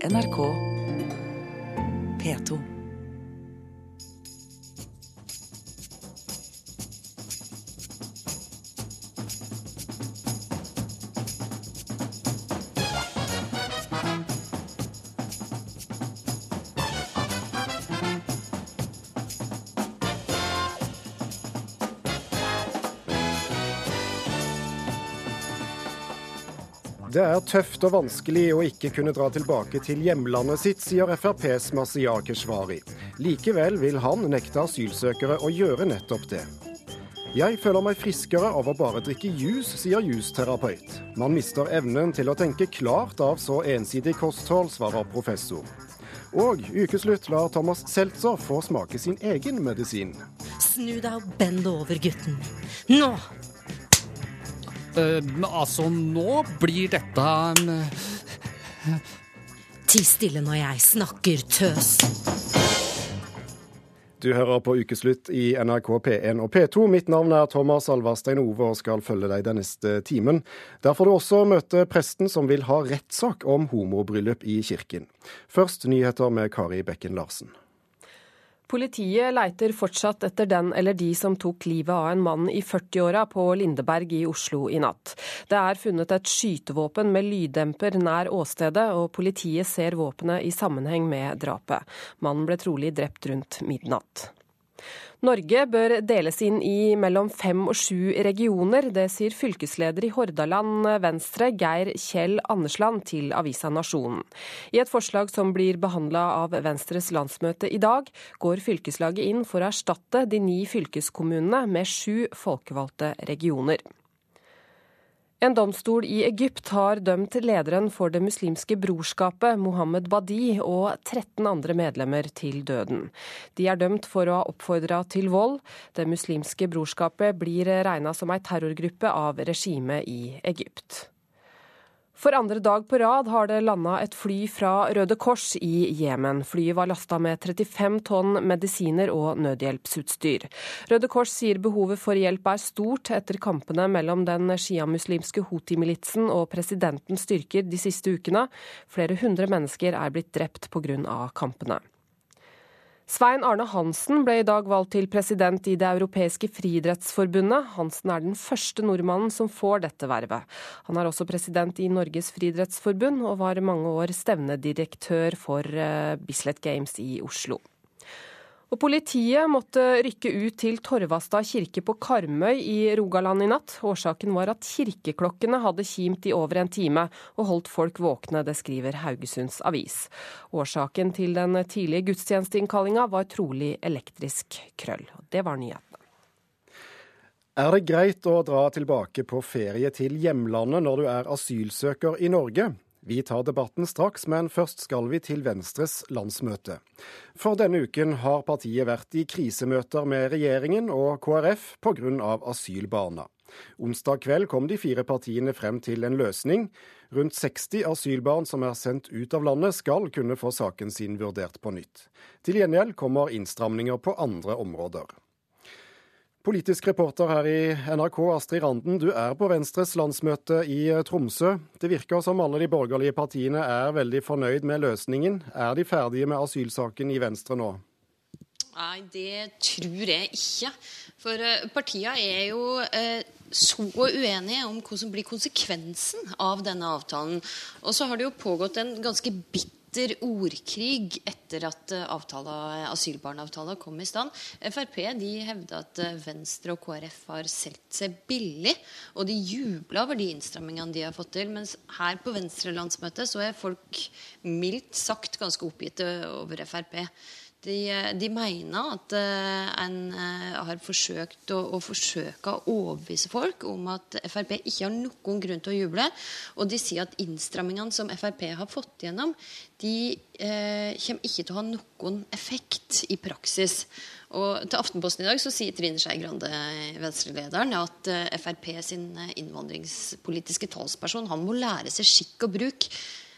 NRK P2. Det er tøft og vanskelig å ikke kunne dra tilbake til hjemlandet sitt, sier FrPs Masiar Keshvari. Likevel vil han nekte asylsøkere å gjøre nettopp det. Jeg føler meg friskere av å bare drikke juice, sier justerapeut. Man mister evnen til å tenke klart av så ensidig kosthold, svarer professor. Og ukeslutt lar Thomas Seltzer få smake sin egen medisin. Snu deg og bend over, gutten. Nå! Eh, altså, nå blir dette eh, Ti stille når jeg snakker, tøs. Du hører på Ukeslutt i NRK P1 og P2. Mitt navn er Thomas Alvarstein Ove og skal følge deg den neste timen. Der får du også møte presten som vil ha rettssak om homobryllup i kirken. Først nyheter med Kari Bekken Larsen. Politiet leiter fortsatt etter den eller de som tok livet av en mann i 40-åra på Lindeberg i Oslo i natt. Det er funnet et skytevåpen med lyddemper nær åstedet, og politiet ser våpenet i sammenheng med drapet. Mannen ble trolig drept rundt midnatt. Norge bør deles inn i mellom fem og sju regioner. Det sier fylkesleder i Hordaland Venstre, Geir Kjell Andersland, til avisa Nasjonen. I et forslag som blir behandla av Venstres landsmøte i dag, går fylkeslaget inn for å erstatte de ni fylkeskommunene med sju folkevalgte regioner. En domstol i Egypt har dømt lederen for Det muslimske brorskapet, Mohammed Badi, og 13 andre medlemmer til døden. De er dømt for å ha oppfordra til vold. Det muslimske brorskapet blir regna som ei terrorgruppe av regimet i Egypt. For andre dag på rad har det landa et fly fra Røde Kors i Jemen. Flyet var lasta med 35 tonn medisiner og nødhjelpsutstyr. Røde Kors sier behovet for hjelp er stort etter kampene mellom den sjiamuslimske Houthi-militsen og presidentens styrker de siste ukene. Flere hundre mennesker er blitt drept pga. kampene. Svein Arne Hansen ble i dag valgt til president i Det europeiske friidrettsforbundet. Hansen er den første nordmannen som får dette vervet. Han er også president i Norges friidrettsforbund, og var mange år stevnedirektør for eh, Bislett Games i Oslo. Og Politiet måtte rykke ut til Torvastad kirke på Karmøy i Rogaland i natt. Årsaken var at kirkeklokkene hadde kimt i over en time og holdt folk våkne, det skriver Haugesunds Avis. Årsaken til den tidlige gudstjenesteinnkallinga var trolig elektrisk krøll. Det var nyhetene. Er det greit å dra tilbake på ferie til hjemlandet når du er asylsøker i Norge? Vi tar debatten straks, men først skal vi til Venstres landsmøte. For denne uken har partiet vært i krisemøter med regjeringen og KrF pga. asylbarna. Onsdag kveld kom de fire partiene frem til en løsning. Rundt 60 asylbarn som er sendt ut av landet, skal kunne få saken sin vurdert på nytt. Til gjengjeld kommer innstramninger på andre områder. Politisk reporter her i NRK, Astrid Randen. Du er på Venstres landsmøte i eh, Tromsø. Det virker som alle de borgerlige partiene er veldig fornøyd med løsningen. Er de ferdige med asylsaken i Venstre nå? Nei, det tror jeg ikke. For uh, partiene er jo uh, så uenige om hva som blir konsekvensen av denne avtalen. Og så har det jo pågått en ganske bitter bitter ordkrig etter at asylbarnavtala kom i stand. Frp de hevda at eh, Venstre og KrF har solgt seg billig, og de jubla over de innstrammingene de har fått til. Mens her på Venstre-landsmøtet så er folk mildt sagt ganske oppgitte over Frp. De, de, mener at uh, en uh, har forsøkt å, å forsøke å overbevise folk om at Frp ikke har noen grunn til å juble. Og de sier at innstrammingene som Frp har fått gjennom, de uh, kommer ikke til å ha noen effekt i praksis. Og til Aftenposten i dag så sier Trine Skei Grande, Venstre-lederen, at Frp sin innvandringspolitiske talsperson han må lære seg skikk og bruk.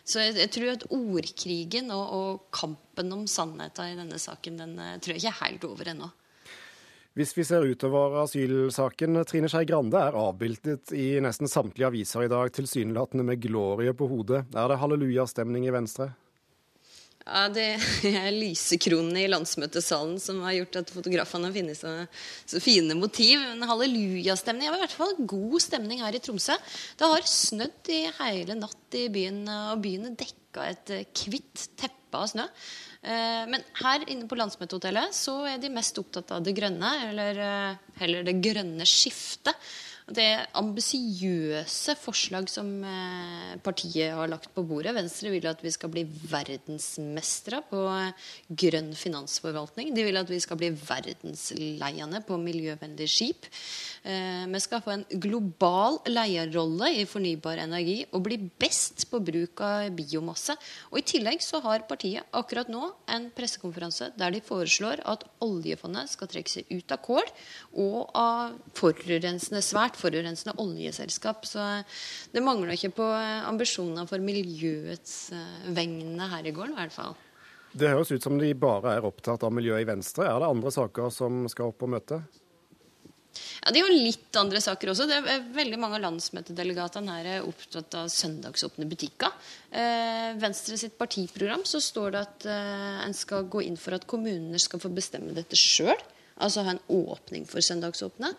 Så jeg, jeg, tror at ordkrigen og, og kampen om sannheten i denne saken, den eh, tror jeg ikke er helt over ennå. Hvis vi ser utover asylsaken, Trine Skei Grande er avbildet i nesten samtlige aviser i dag, tilsynelatende med glorie på hodet. Er det hallelujastemning i Venstre? Ja, Det er lysekronene i landsmøtesalen som har gjort at fotografene har funnet så, så, fine motiv. En hallelujastemning. Det i hvert fall god stemning her i Tromsø. Det har snødd i hele natt i byen, og byen er dekka et hvitt teppe av snø. Eh, men her inne på landsmøtehotellet så er de mest opptatt av det grønne, eller eh, heller det grønne skiftet. Det er ambisiøse forslag som eh, partiet har lagt på bordet. Venstre vil at vi skal bli verdensmestere på grønn finansforvaltning. De vil at vi skal bli verdensleiende på miljøvennlige skip. Eh, vi skal få en global leierrolle i fornybar energi og bli best på bruk av biomasse. Og I tillegg så har partiet akkurat nå en pressekonferanse der de foreslår at oljefondet skal trekke seg ut av kål og av forurensende svært forurensende oljeselskap. Så det mangler ikke på ambisjoner for miljøets eh, vegne her i gården, i hvert fall. Det høres ut som de bare er opptatt av miljøet i Venstre. Er det andre saker som skal opp på møte? Ja, Det er jo litt andre saker også. Det er veldig Mange av landsmøtedelegatene her er opptatt av søndagsåpne butikker. Eh, Venstre sitt partiprogram så står det at eh, en skal gå inn for at kommunene skal få bestemme dette sjøl altså ha en åpning for søndagsåpne.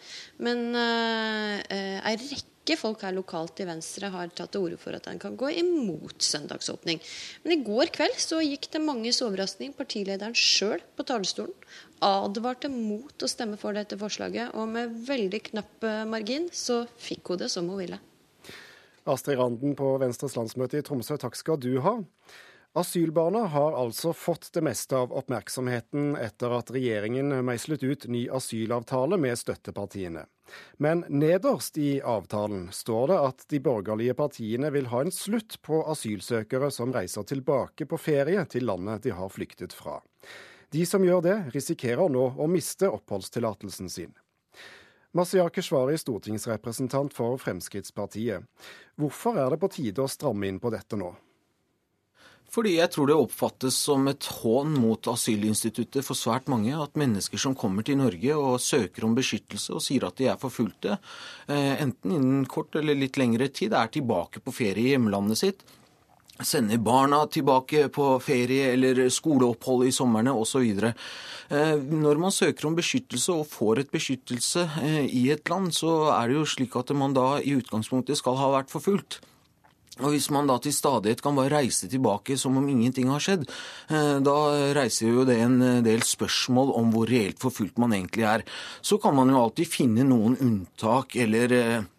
Men uh, ei rekke folk her lokalt i Venstre har tatt til orde for at en kan gå imot søndagsåpning. Men i går kveld så gikk det manges overraskning. Partilederen sjøl på talerstolen advarte mot å stemme for dette forslaget, og med veldig knapp eh, margin så fikk hun det som hun ville. Astrid Randen på Venstres landsmøte i Tromsø, takk skal du ha. Asylbarna har altså fått det meste av oppmerksomheten etter at regjeringen meislet ut ny asylavtale med støttepartiene. Men nederst i avtalen står det at de borgerlige partiene vil ha en slutt på asylsøkere som reiser tilbake på ferie til landet de har flyktet fra. De som gjør det, risikerer nå å miste oppholdstillatelsen sin. Masiyar Keshvari, stortingsrepresentant for Fremskrittspartiet. Hvorfor er det på tide å stramme inn på dette nå? Fordi jeg tror det oppfattes som et hån mot asylinstituttet for svært mange at mennesker som kommer til Norge og søker om beskyttelse og sier at de er forfulgte, eh, enten innen kort eller litt lengre tid, er tilbake på ferie i hjemlandet sitt. Sender barna tilbake på ferie eller skoleopphold i somrene osv. Eh, når man søker om beskyttelse og får et beskyttelse eh, i et land, så er det jo slik at man da i utgangspunktet skal ha vært forfulgt. Og Hvis man da til stadighet kan bare reise tilbake som om ingenting har skjedd, eh, da reiser jo det en eh, del spørsmål om hvor reelt forfulgt man egentlig er. Så kan man jo alltid finne noen unntak eller eh,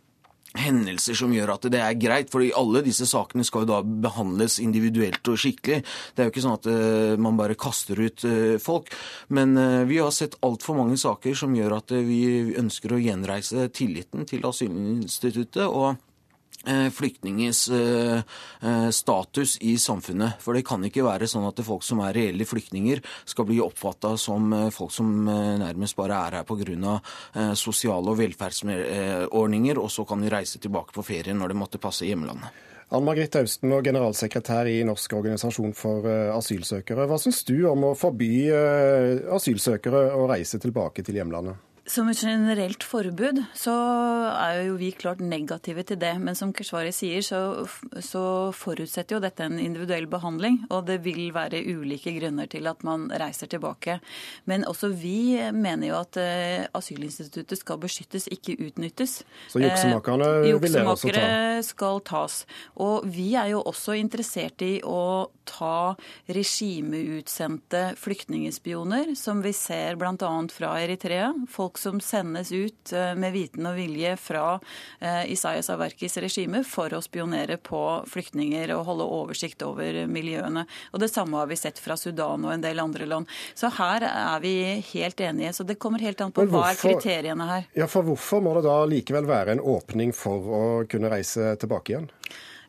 hendelser som gjør at det er greit. fordi alle disse sakene skal jo da behandles individuelt og skikkelig. Det er jo ikke sånn at man bare kaster ut folk. Men vi har sett altfor mange saker som gjør at vi ønsker å gjenreise tilliten til asylinstituttet. og flyktningers eh, eh, status i samfunnet. For det kan ikke være sånn at folk som er reelle flyktninger, skal bli oppfatta som folk som nærmest bare er her pga. sosiale og velferdsordninger, og så kan de reise tilbake på ferie når det måtte passe hjemlandet. Ann Margrethe Austen, og generalsekretær i Norsk organisasjon for asylsøkere. Hva syns du om å forby asylsøkere å reise tilbake til hjemlandet? Som et generelt forbud så er jo vi klart negative til det. Men som Keshvari sier, så, så, forutsetter jo dette en individuell behandling. Og det vil være ulike grunner til at man reiser tilbake. Men også vi mener jo at uh, asylinstituttet skal beskyttes, ikke utnyttes. Så juksemakerne uh, vil dere også ta? skal tas. Og vi er jo også interessert i å ta regimeutsendte flyktningspioner, som vi ser bl.a. fra Eritrea. Folk folk som sendes ut eh, med viten og vilje fra eh, Isaias Averkis regime for å spionere på flyktninger og holde oversikt over miljøene. Og Det samme har vi sett fra Sudan og en del andre land. Så her er vi helt enige. Så det kommer helt an på hvorfor, hva er kriteriene her. Ja, For hvorfor må det da likevel være en åpning for å kunne reise tilbake igjen?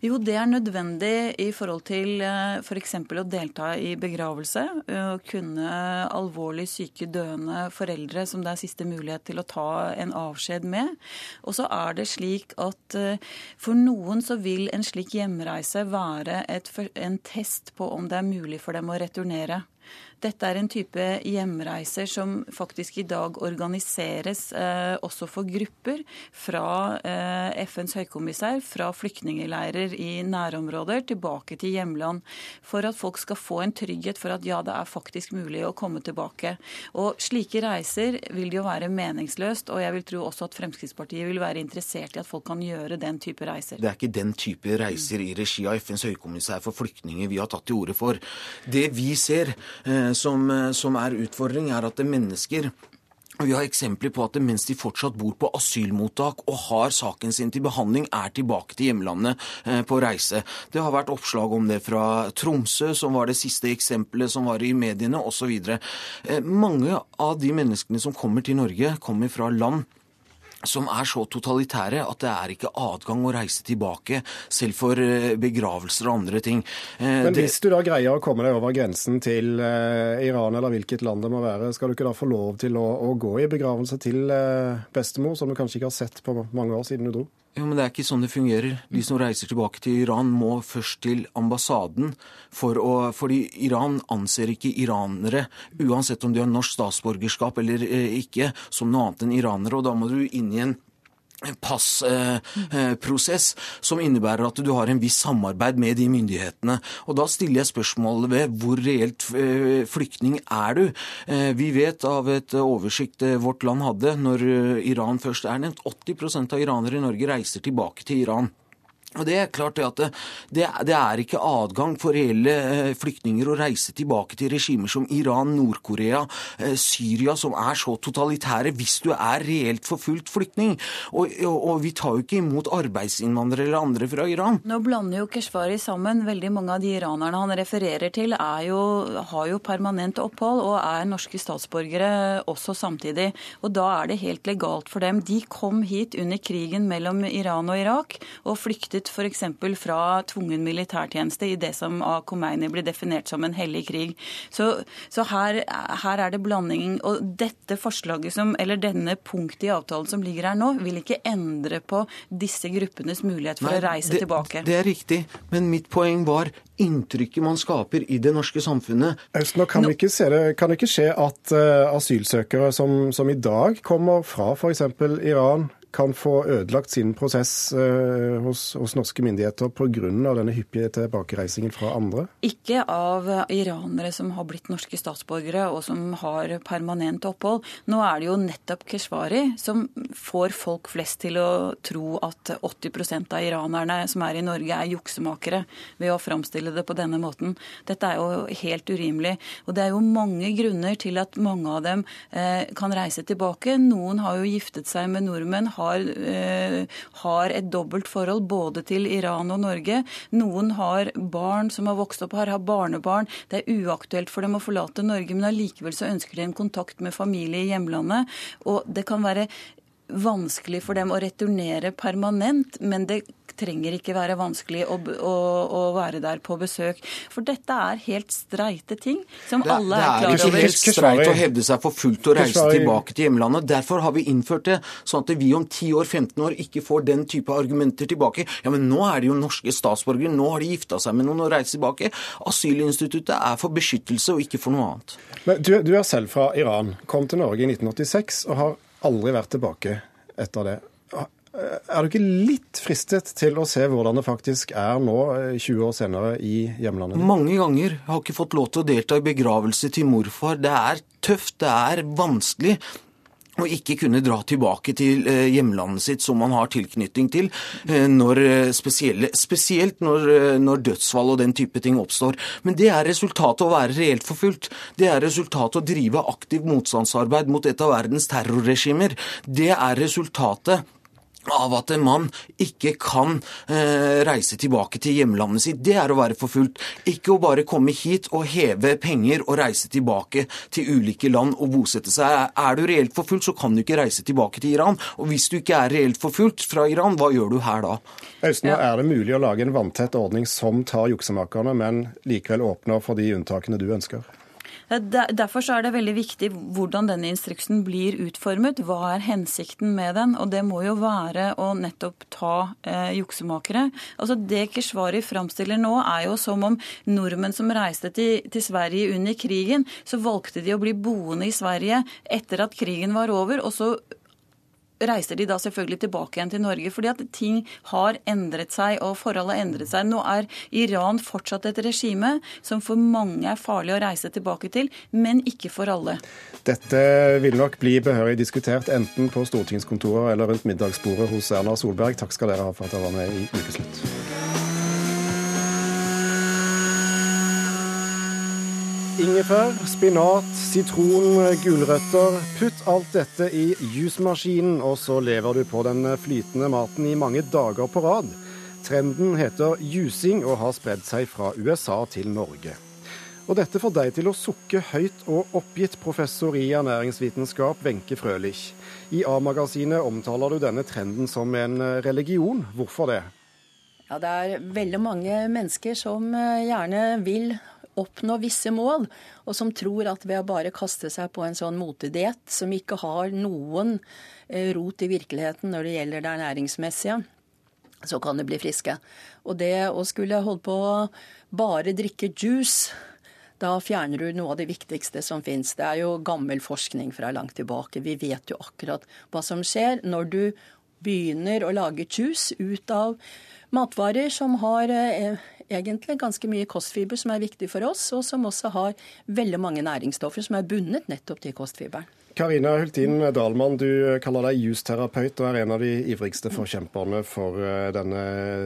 Jo, det er nødvendig i forhold til f.eks. For å delta i begravelse. Å kunne alvorlig syke, døende foreldre som det er siste mulighet til å ta en avskjed med. Og så er det slik at eh, for noen så vil en slik hjemreise være et, en test på om det er mulig for dem å returnere. Dette er en type hjemreiser som faktisk i dag organiseres eh, også for grupper fra eh, FNs høykommissær, fra flyktningeleirer i nærområder tilbake til hjemland. For at folk skal få en trygghet for at ja, det er faktisk mulig å komme tilbake. Og slike reiser vil jo være meningsløst, og jeg vil tro også at Fremskrittspartiet vil være interessert i at folk kan gjøre den type reiser. Det er ikke den type reiser i regi av FNs høykommissær for flyktninger vi har tatt til orde for. Det vi ser eh, som, eh, som er utfordring, er at mennesker vi har eksempler på at mens de fortsatt bor på asylmottak og har saken sin til behandling, er tilbake til hjemlandet eh, på reise. Det har vært oppslag om det fra Tromsø, som var det siste eksempelet som var i mediene, osv. Eh, mange av de menneskene som kommer til Norge, kommer fra land som er så totalitære at det er ikke adgang å reise tilbake, selv for eh, begravelser og andre ting. Eh, Men hvis du da greier å komme deg over grensen til eh, Iran eller hvilket land det må være, skal du ikke da få lov til å, å gå i begravelse til bestemor, som du kanskje ikke har sett på mange år siden du dro? Jo, men Det er ikke sånn det fungerer. De som reiser tilbake til Iran, må først til ambassaden. For å, fordi Iran anser ikke iranere, uansett om de har norsk statsborgerskap eller eh, ikke, som noe annet enn iranere. Og da må du inn i en passprosess som innebærer at du har en viss samarbeid med de myndighetene. Og Da stiller jeg spørsmålet ved hvor reelt eh, flyktning er du? Eh, vi vet av et oversikt eh, Vårt Land hadde når Iran først er nevnt, 80% av iranere i Norge reiser tilbake til Iran. Og Det er klart det at det, det, er ikke adgang for reelle eh, flyktninger å reise tilbake til regimer som Iran, Nord-Korea, eh, Syria, som er så totalitære, hvis du er reelt forfulgt flyktning. Og, og, og, vi tar jo ikke imot arbeidsinnvandrere eller andre fra Iran. Nå blander jo Keshvari sammen. Veldig mange av de iranerne han refererer til, jo, har jo permanent opphold og er norske statsborgere også samtidig. Og da er det helt legalt for dem. De kom hit under krigen mellom Iran og Irak og flyktet ut f.eks. fra tvungen militærtjeneste i det som av Khomeini blir definert som en hellig krig. Så, så her, her, er det blanding. Og dette forslaget som, eller denne punktet i avtalen som ligger her nå, vil ikke endre på disse gruppenes mulighet for Nei, å reise det, tilbake. Det er riktig, men mitt poeng var inntrykket man skaper i det norske samfunnet. Østner, kan, det ikke det, kan det ikke skje at uh, asylsøkere som, som i dag kommer fra f.eks. Iran, kan få ødelagt sin prosess eh, hos, hos, norske myndigheter pga. denne hyppige tilbakereisingen fra andre? Ikke av iranere som har blitt norske statsborgere og som har permanent opphold. Nå er det jo nettopp Keshvari som får folk flest til å tro at 80% av iranerne som er i Norge, er juksemakere ved å framstille det på denne måten. Dette er jo helt urimelig. Og det er jo mange grunner til at mange av dem eh, kan reise tilbake. Noen har jo giftet seg med nordmenn. Har, eh, har et dobbelt forhold både til Iran og Norge. Noen har barn som har vokst opp her, har barnebarn. Det er uaktuelt for dem å forlate Norge, men allikevel så ønsker de en kontakt med familie i hjemlandet. Og det kan være vanskelig for dem å returnere permanent, men det trenger ikke være vanskelig å, å, å, være der på besøk. For dette er helt streite ting som det, alle er, klar over. Det er ikke helt streit å hevde seg for fullt og reise tilbake til hjemlandet. Derfor har vi innført det, sånn at vi om 10 år, 15 år ikke får den type argumenter tilbake. Ja, men nå er de jo norske statsborgere, nå har de gifta seg med noen og reist tilbake. Asylinstituttet er for beskyttelse og ikke for noe annet. Men du, du er selv fra Iran, kom til Norge i 1986 og har aldri vært tilbake etter det. Er du ikke litt fristet til å se hvordan det faktisk er nå, 20 eh, år senere, i hjemlandet? Mange ganger. Jeg har ikke fått lov til å delta i begravelse til morfar. Det er tøft, det er vanskelig. å ikke kunne dra tilbake til eh, hjemlandet sitt som man har tilknytning til, eh, når spesielt når, når, dødsfall og den type ting oppstår. Men det er resultatet å være reelt forfulgt. Det er resultatet å drive aktiv motstandsarbeid mot et av verdens terrorregimer. Det er resultatet av at en mann ikke kan eh, reise tilbake til hjemlandet sitt. Det er å være forfulgt. Ikke å bare komme hit og heve penger og reise tilbake til ulike land og bosette seg. Er du reelt forfulgt, så kan du ikke reise tilbake til Iran. Og hvis du ikke er reelt forfulgt fra Iran, hva gjør du her da? Østner, er det mulig å lage en vanntett ordning som tar juksemakerne, men likevel åpner for de unntakene du ønsker? Derfor så er det veldig viktig hvordan denne instruksen blir utformet. Hva er hensikten med den? Og det må jo være å nettopp ta eh, juksemakere. Altså Det Keshvari framstiller nå, er jo som om nordmenn som reiste til, til Sverige under krigen, så valgte de å bli boende i Sverige etter at krigen var over. og så reiser de da selvfølgelig tilbake igjen til Norge. Fordi at ting har endret seg, og forholdet har endret seg. Nå er Iran fortsatt et regime som for mange er farlig å reise tilbake til, men ikke for alle. Dette vil nok bli behørig diskutert enten på stortingskontoret eller rundt middagsbordet hos Erna Solberg. Takk skal dere ha for at dere var med i Ukeslutt. Ingefær, spinat, sitron, gulrøtter. Putt alt dette i jusmaskinen, og så lever du på den flytende maten i mange dager på rad. Trenden heter jusing og har spredd seg fra USA til Norge. Og dette får deg til å sukke høyt og oppgitt, professor i ernæringsvitenskap Wenche Frølich. I A-magasinet omtaler du denne trenden som en religion. Hvorfor det? Ja, Det er veldig mange mennesker som eh, gjerne vil oppnå visse mål, og som tror at ved å bare kaste seg på en sånn motediett som ikke har noen eh, rot i virkeligheten når det gjelder det ernæringsmessige, så kan de bli friske. Og det å skulle holde på å bare drikke juice da fjerner du noe av det viktigste som fins. Det er jo gammel forskning fra langt tilbake. Vi vet jo akkurat hva som skjer når du begynner å lage juice ut av matvarer som har eh, egentlig ganske mye kostfiber som er viktig for oss, og som også har veldig mange næringsstoffer som er bundet nettopp til kostfiberen. Karina Hultin Dahlmann, du kaller deg justerapeut og er en av de ivrigste forkjemperne for eh, denne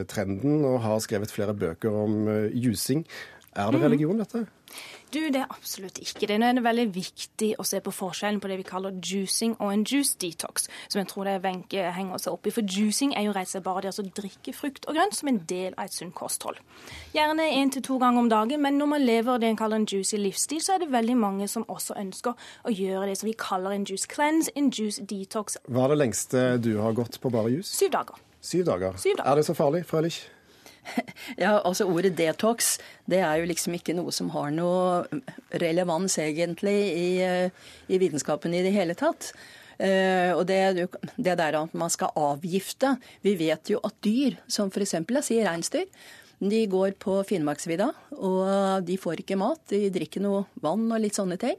trenden, og har skrevet flere bøker om eh, jusing. Er det mm. religion, dette? Du, Det er absolutt ikke det. Nå er det veldig viktig å se på forskjellen på det vi kaller juicing og en juice detox, som jeg tror det Wenche henger seg opp i. For juicing er jo rett og slett bare det å drikke frukt og grønt som en del av et sunt kosthold. Gjerne én til to ganger om dagen, men når man lever det en kaller en juicy livsstil, så er det veldig mange som også ønsker å gjøre det som vi kaller en juice cleanse, en juice detox. Hva er det lengste du har gått på bare juice? Syv dager. Syv dager. Syv dager. Er det så farlig, Frølich? Ja, altså Ordet detox det er jo liksom ikke noe som har noe relevans egentlig i, eh, i vitenskapen i det hele tatt. Uh, og det, det, der at man skal avgifte Vi vet jo at dyr, som f.eks. jeg sier reinsdyr, de går på Finnmarksvidda, og de får ikke mat. De drikker noe vann og litt sånne ting.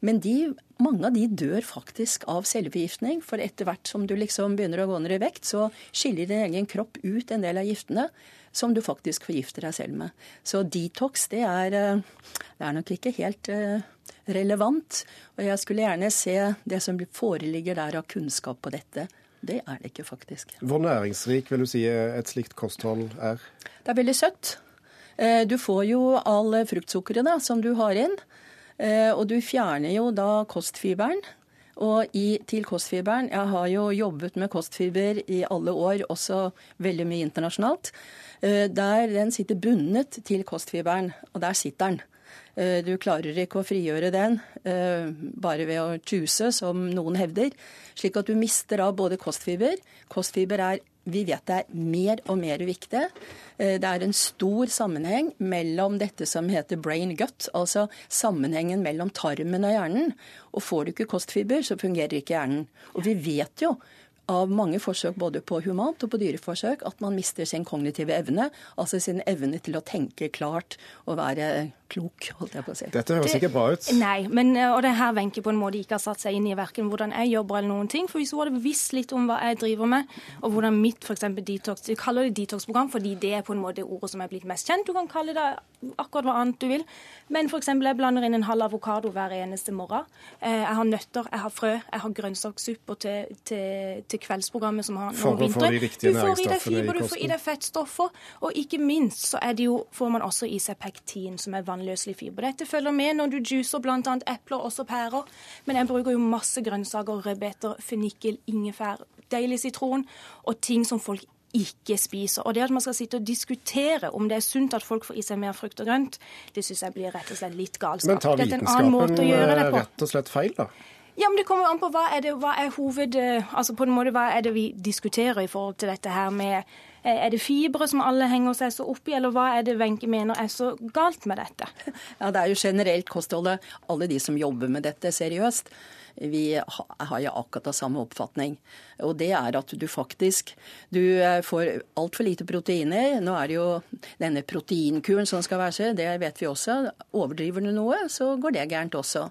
Men de, mange av de dør faktisk av celleforgiftning. For etter hvert som du liksom begynner å gå ned i vekt, så skiller din egen kropp ut en del av giftene som du faktisk forgifter deg selv med. Så detox, det er, eh, det er nok ikke helt eh, relevant. Og jeg skulle gjerne se det som foreligger der av kunnskap på dette. Det er det ikke, faktisk. Hvor næringsrik vil du si et slikt kosthold er? Det er veldig søtt. Eh, du får jo all fruktsukkeret da, som du har inn. Og du fjerner jo da kostfiberen. Og i, til kostfiberen Jeg har jo jobbet med kostfiber i alle år, også veldig mye internasjonalt. Eh, der den sitter bundet til kostfiberen, og der sitter den. Eh, du klarer ikke å frigjøre den eh, bare ved å tjuse, som noen hevder. Slik at du mister av både kostfiber. Kostfiber er vi vet det er mer og mer viktig. Det er en stor sammenheng mellom dette som heter brain gut, altså sammenhengen mellom tarmen og hjernen. Og får du ikke kostfiber, så fungerer ikke hjernen. Og vi vet jo av mange forsøk både på humant og på dyreforsøk at man mister sin kognitive evne, altså sin evne til å tenke klart og være klok, holdt jeg på å si. Dette høres ikke bra ut. Nei, men, eh, og det her Wenche på en måte ikke har satt seg inn i verken hvordan jeg jobber eller noen ting. For hvis hun hadde visst litt om hva jeg driver med, og hvordan mitt f.eks. detox Vi kaller det detox-program fordi det er på en måte ordet som er blitt mest kjent. Du kan kalle det akkurat hva annet du vil. Men f.eks. jeg blander inn en halv avokado hver eneste morgen. Eh, jeg har nøtter, jeg har frø, jeg har grønnsakssupper til, til, til, kveldsprogrammet som har noen vintre. For får i de riktige næringsstoffene. Du får i deg fettstoffer, og ikke minst så er det jo, får man også i seg pektin, som er vannløselig fiber. Dette følger med når du juicer bl.a. epler, også pærer. Men jeg bruker jo masse grønnsaker, rødbeter, fennikel, ingefær, deilig sitron og ting som folk ikke spiser. Og det at man skal sitte og diskutere om det er sunt at folk får i seg mer frukt og grønt, det syns jeg blir rett og slett litt galskap. Men tar vitenskapen rett og slett feil, da? Ja, men Det kommer an på hva er, det, hva er hoved... Eh, altså på en måte, hva er det vi diskuterer i forhold til dette her med Er det fibre som alle henger seg så opp i, eller hva er det Wenche mener er så galt med dette? Ja, Det er jo generelt kostholdet. Alle de som jobber med dette seriøst, vi har jo akkurat samme oppfatning. Og det er at du faktisk du eh, får altfor lite proteiner. Nå er det jo denne proteinkuren som skal være det vet vi også. Overdriver du noe, så går det gærent også.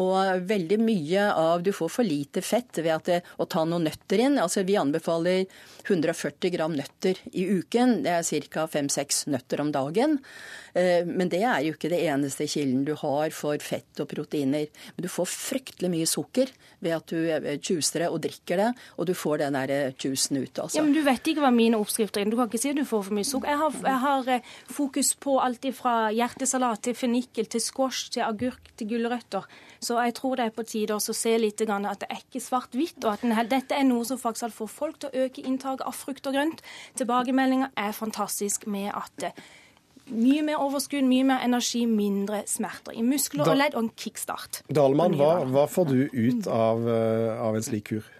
Og veldig mye av Du får for lite fett ved det, å ta noen nøtter inn. Altså Vi anbefaler 140 gram nøtter i uken. Det er ca. 5-6 nøtter om dagen. Eh, men det er jo ikke det eneste kilden du har for fett og proteiner. Men du får fryktelig mye sukker ved at du eh, juicer det og drikker det, og du får den der eh, juicen ut. Altså. Ja, Men du vet ikke hva mine oppskrifter er. Du kan ikke si at du får for mye sukker. Jeg har, jeg har fokus på alt fra hjertesalat til fennikel til squash til agurk til gulrøtter. Så jeg tror det er på tide å se litt at det er ikke svart-hvitt, og at den, dette er noe som faktisk får folk til å øke inntaket av frukt og grønt. Tilbakemeldinga er fantastisk med at mye mer overskudd, mye mer energi, mindre smerter i muskler og ledd, og en kickstart. Dalmann, hva, hva, får du ut av, eh, av en slik kur?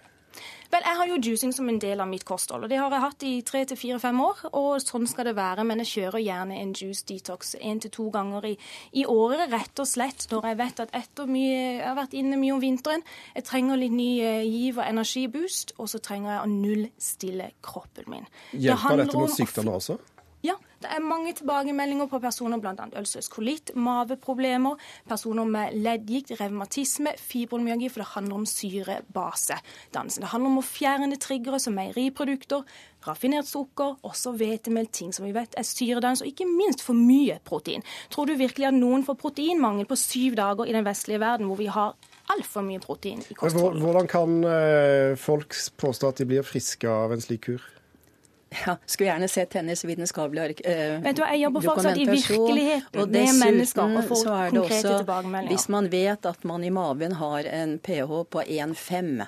Vel, Jeg har jo juicing som en del av mitt kosthold, og det har jeg hatt i tre til fire-fem år. Og sånn skal det være, men jeg kjører gjerne en juice detox én til to ganger i, i, året. Rett og slett når jeg vet at etter mye, jeg har vært inne mye om vinteren, jeg trenger litt ny eh, giv og energiboost, og så trenger jeg å nullstille kroppen min. Hjelper det dette mot sykdommer også? Ja, det er mange tilbakemeldinger på personer bl.a. ulcerøs kolitt, maveproblemer, personer med leddgikt, revmatisme, fibromyalgi, for det handler om syrebasedannelse. Det handler om å fjerne triggere som meieriprodukter, raffinert sukker, også hvetemel, ting som vi vet er syredannelse, og ikke minst for mye protein. Tror du virkelig at noen får proteinmangel på syv dager i den vestlige verden, hvor vi har altfor mye protein i kostholdet? Hvordan kan eh, folk påstå at de blir friske av en slik kur? Ja, skulle gjerne sett hennes vitenskapelige eh, Vet du, hva, Jeg jobber fortsatt i virkeligheten med mennesker og får konkrete tilbakemeldinger. Hvis man vet at man i maven har en pH på 1,5,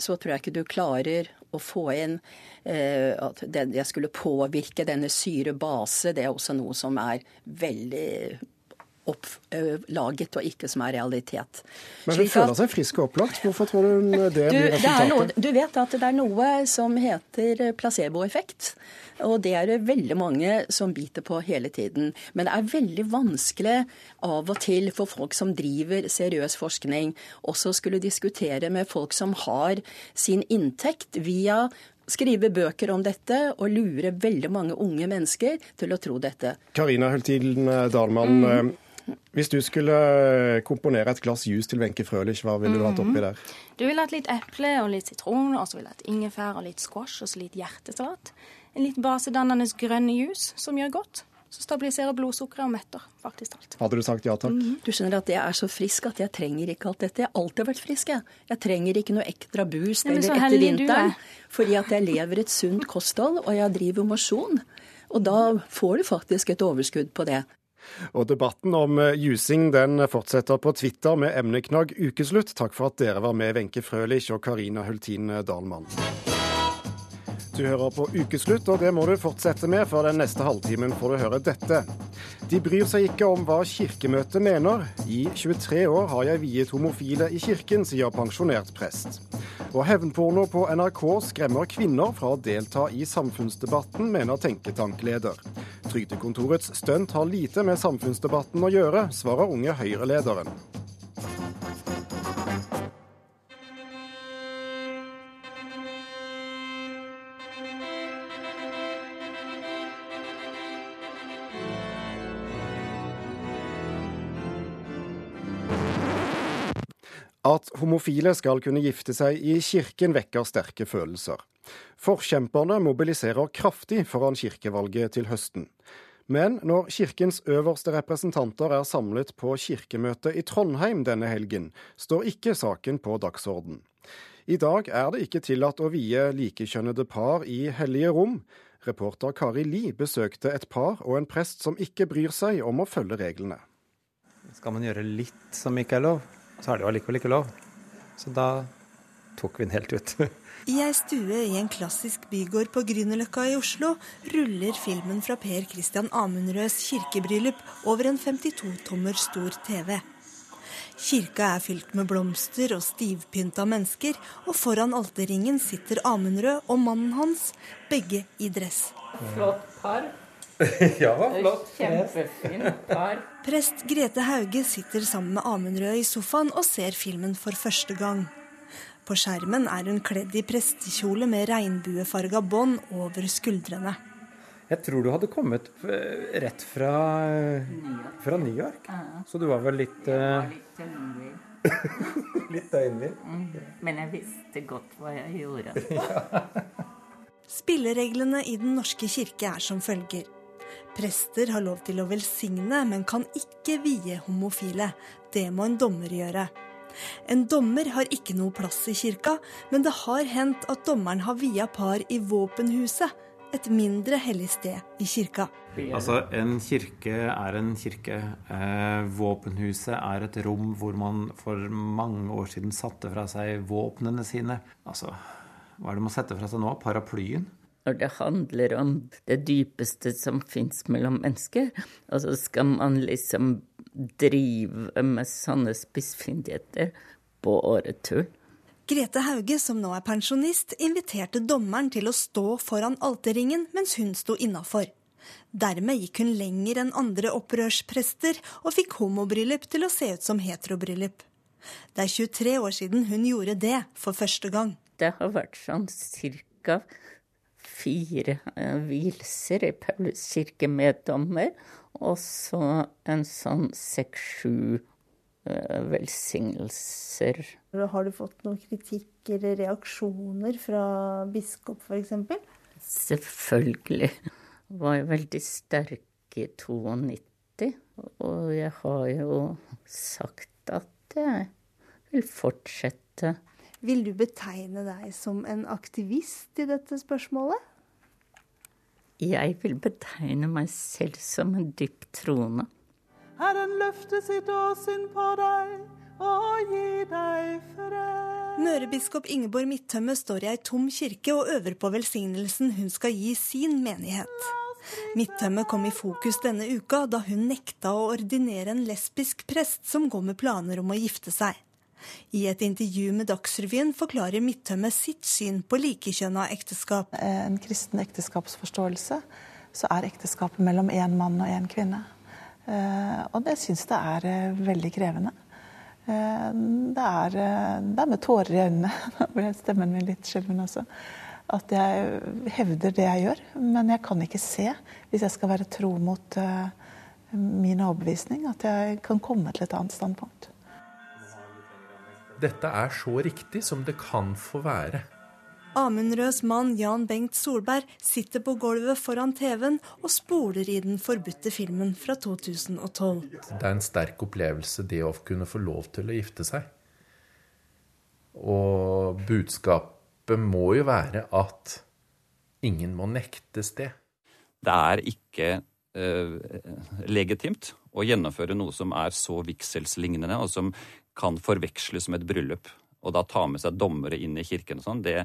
så tror jeg ikke du klarer å få inn eh, at det skulle påvirke denne syre base. Det er også noe som er veldig opplaget og ikke som er realitet. Men hun føler seg frisk og opplagt. Hvorfor tror du det blir resultatet? Noe, du vet at det er noe som heter placeboeffekt. Og det er det veldig mange som biter på hele tiden. Men det er veldig vanskelig av og til for folk som driver seriøs forskning, også skulle diskutere med folk som har sin inntekt via skrive bøker om dette og lure veldig mange unge mennesker til å tro dette. Karina Hultin Dahlmann, mm. Hvis du skulle komponere et glass juice til Wenche Frølich, hva ville du hatt oppi der? Du ville hatt litt eple og litt sitron, og så ville hatt ingefær og litt squash og så litt hjertesalat. En litt basedannende grønn juice som gjør godt. Som stabiliserer blodsukkeret og metter faktisk alt. Hadde du sagt ja takk? Mm Du skjønner at jeg er så frisk at jeg trenger ikke alt dette. Jeg har alltid vært frisk, jeg. Jeg trenger ikke noe ekstra boost Nei, eller etter vinteren. Fordi at jeg lever et sunt kosthold, og jeg driver mosjon. Og da får du faktisk et overskudd på det. Og debatten om eh, jusing den fortsetter på Twitter med emneknagg ukeslutt. Takk for at dere var med, Wenche Frølich og Karina Hultin Dahlmann. Du hører på Ukeslutt, og det må du fortsette med, for den neste halvtimen får du høre dette. De bryr seg ikke om hva Kirkemøtet mener. I 23 år har jeg viet homofile i kirken, sier pensjonert prest. Og hevnporno på NRK skremmer kvinner fra å delta i samfunnsdebatten, mener tenketankleder. Trygdekontorets stunt har lite med samfunnsdebatten å gjøre, svarer unge Høyre-lederen. Homofile skal kunne gifte seg i kirken vekker sterke følelser. Forkjemperne mobiliserer kraftig foran kirkevalget til høsten. Men når kirkens øverste representanter er samlet på kirkemøte i Trondheim denne helgen, står ikke saken på dagsorden. I dag er det ikke tillatt å vie likekjønnede par i hellige rom. Reporter Kari Li besøkte et par og en prest som ikke bryr seg om å følge reglene. Skal man gjøre litt som ikke er lov, så er det jo allikevel ikke lov. Så da tok vi den helt ut. I ei stue i en klassisk bygård på Grünerløkka i Oslo ruller filmen fra Per Christian Amundrøds kirkebryllup over en 52 tommer stor TV. Kirka er fylt med blomster og stivpynta mennesker, og foran alterringen sitter Amundrød og mannen hans, begge i dress. Flott par. ja, flott. Kjempefint par. Prest Grete Hauge sitter sammen med Amund Røe i sofaen og ser filmen for første gang. På skjermen er hun kledd i prestekjole med regnbuefarga bånd over skuldrene. Jeg tror du hadde kommet eh, rett fra, fra New York. Så du var vel litt uh... Litt døgnvill. Mm. Men jeg visste godt hva jeg gjorde. Spillereglene i Den norske kirke er som følger. Prester har lov til å velsigne, men kan ikke vie homofile. Det må en dommer gjøre. En dommer har ikke noe plass i kirka, men det har hendt at dommeren har via par i våpenhuset, et mindre hellig sted i kirka. Altså, En kirke er en kirke. Eh, våpenhuset er et rom hvor man for mange år siden satte fra seg våpnene sine. Altså, hva er det man setter fra seg nå? Paraplyen? Når det handler om det dypeste som fins mellom mennesker, og så skal man liksom drive med sånne spissfindigheter på åretur. Grete Hauge, som nå er pensjonist, inviterte dommeren til å stå foran alterringen mens hun sto innafor. Dermed gikk hun lenger enn andre opprørsprester og fikk homobryllup til å se ut som heterobryllup. Det er 23 år siden hun gjorde det for første gang. Det har vært sånn cirka fire uh, vielser i Paulus kirke med dommer, og så en sånn seks-sju uh, velsignelser. Har du fått noen kritikk eller reaksjoner fra biskop f.eks.? Selvfølgelig. Var jo veldig sterk i 92, og jeg har jo sagt at jeg vil fortsette. Vil du betegne deg som en aktivist i dette spørsmålet? Jeg vil betegne meg selv som en dypt troende. Herren løfte sitt åsyn på deg og gi deg fred. Mørebiskop Ingeborg Midtømme står i ei tom kirke og øver på velsignelsen hun skal gi sin menighet. Midtømme kom i fokus denne uka da hun nekta å ordinere en lesbisk prest som går med planer om å gifte seg. I et intervju med Dagsrevyen forklarer Midtømme sitt syn på likekjønna ekteskap. En kristen ekteskapsforståelse så er ekteskapet mellom én mann og én kvinne. Og det syns jeg er veldig krevende. Det er, det er med tårer i øynene, nå ble stemmen min litt skjelven også, at jeg hevder det jeg gjør. Men jeg kan ikke se, hvis jeg skal være tro mot min overbevisning, at jeg kan komme til et annet standpunkt. Dette er så riktig som det kan få være. Amundrøds mann Jan Bengt Solberg sitter på gulvet foran TV-en og spoler i den forbudte filmen fra 2012. Det er en sterk opplevelse det å kunne få lov til å gifte seg. Og budskapet må jo være at ingen må nektes det. Det er ikke eh, legitimt å gjennomføre noe som er så vigselslignende, og som kan forveksles med et bryllup. Og da ta med seg dommere inn i kirken og sånn, det,